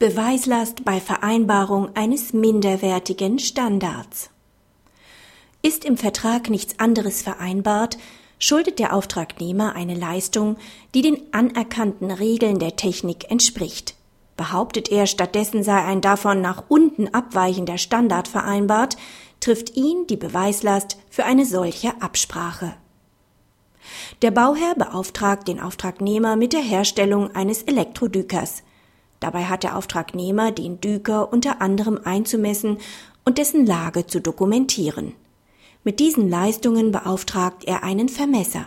Beweislast bei Vereinbarung eines minderwertigen Standards. Ist im Vertrag nichts anderes vereinbart, schuldet der Auftragnehmer eine Leistung, die den anerkannten Regeln der Technik entspricht. Behauptet er, stattdessen sei ein davon nach unten abweichender Standard vereinbart, trifft ihn die Beweislast für eine solche Absprache. Der Bauherr beauftragt den Auftragnehmer mit der Herstellung eines Elektrodükers. Dabei hat der Auftragnehmer den Düker unter anderem einzumessen und dessen Lage zu dokumentieren. Mit diesen Leistungen beauftragt er einen Vermesser.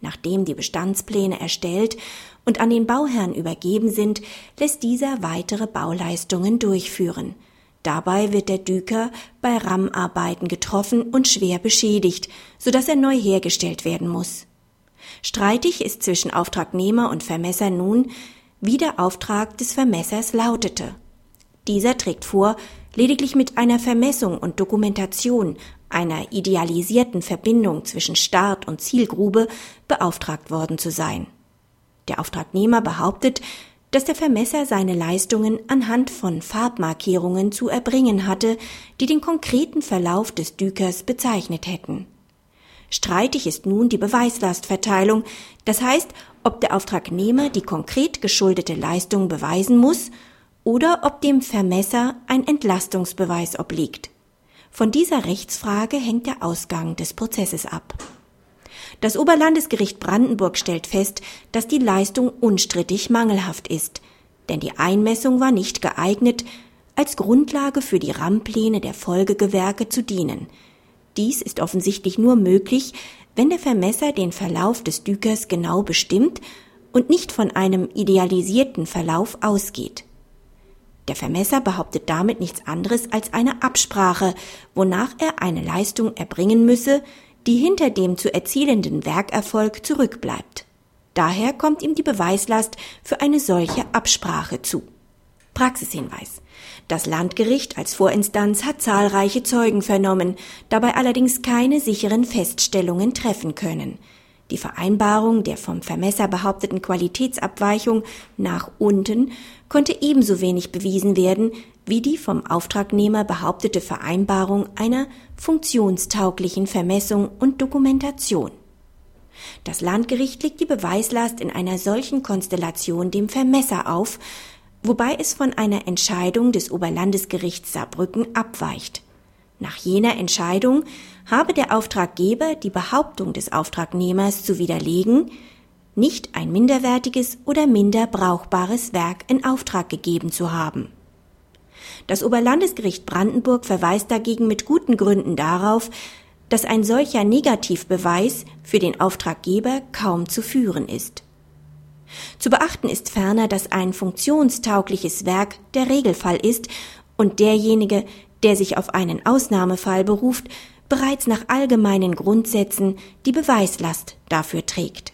Nachdem die Bestandspläne erstellt und an den Bauherrn übergeben sind, lässt dieser weitere Bauleistungen durchführen. Dabei wird der Düker bei Rammarbeiten getroffen und schwer beschädigt, sodass er neu hergestellt werden muss. Streitig ist zwischen Auftragnehmer und Vermesser nun, wie der Auftrag des Vermessers lautete. Dieser trägt vor, lediglich mit einer Vermessung und Dokumentation einer idealisierten Verbindung zwischen Start und Zielgrube beauftragt worden zu sein. Der Auftragnehmer behauptet, dass der Vermesser seine Leistungen anhand von Farbmarkierungen zu erbringen hatte, die den konkreten Verlauf des Dükers bezeichnet hätten. Streitig ist nun die Beweislastverteilung, das heißt, ob der Auftragnehmer die konkret geschuldete Leistung beweisen muss oder ob dem Vermesser ein Entlastungsbeweis obliegt. Von dieser Rechtsfrage hängt der Ausgang des Prozesses ab. Das Oberlandesgericht Brandenburg stellt fest, dass die Leistung unstrittig mangelhaft ist, denn die Einmessung war nicht geeignet, als Grundlage für die Rammpläne der Folgegewerke zu dienen – dies ist offensichtlich nur möglich, wenn der Vermesser den Verlauf des Dükers genau bestimmt und nicht von einem idealisierten Verlauf ausgeht. Der Vermesser behauptet damit nichts anderes als eine Absprache, wonach er eine Leistung erbringen müsse, die hinter dem zu erzielenden Werkerfolg zurückbleibt. Daher kommt ihm die Beweislast für eine solche Absprache zu. Praxishinweis. Das Landgericht als Vorinstanz hat zahlreiche Zeugen vernommen, dabei allerdings keine sicheren Feststellungen treffen können. Die Vereinbarung der vom Vermesser behaupteten Qualitätsabweichung nach unten konnte ebenso wenig bewiesen werden wie die vom Auftragnehmer behauptete Vereinbarung einer funktionstauglichen Vermessung und Dokumentation. Das Landgericht legt die Beweislast in einer solchen Konstellation dem Vermesser auf, wobei es von einer Entscheidung des Oberlandesgerichts Saarbrücken abweicht. Nach jener Entscheidung habe der Auftraggeber die Behauptung des Auftragnehmers zu widerlegen, nicht ein minderwertiges oder minder brauchbares Werk in Auftrag gegeben zu haben. Das Oberlandesgericht Brandenburg verweist dagegen mit guten Gründen darauf, dass ein solcher Negativbeweis für den Auftraggeber kaum zu führen ist. Zu beachten ist ferner, dass ein funktionstaugliches Werk der Regelfall ist und derjenige, der sich auf einen Ausnahmefall beruft, bereits nach allgemeinen Grundsätzen die Beweislast dafür trägt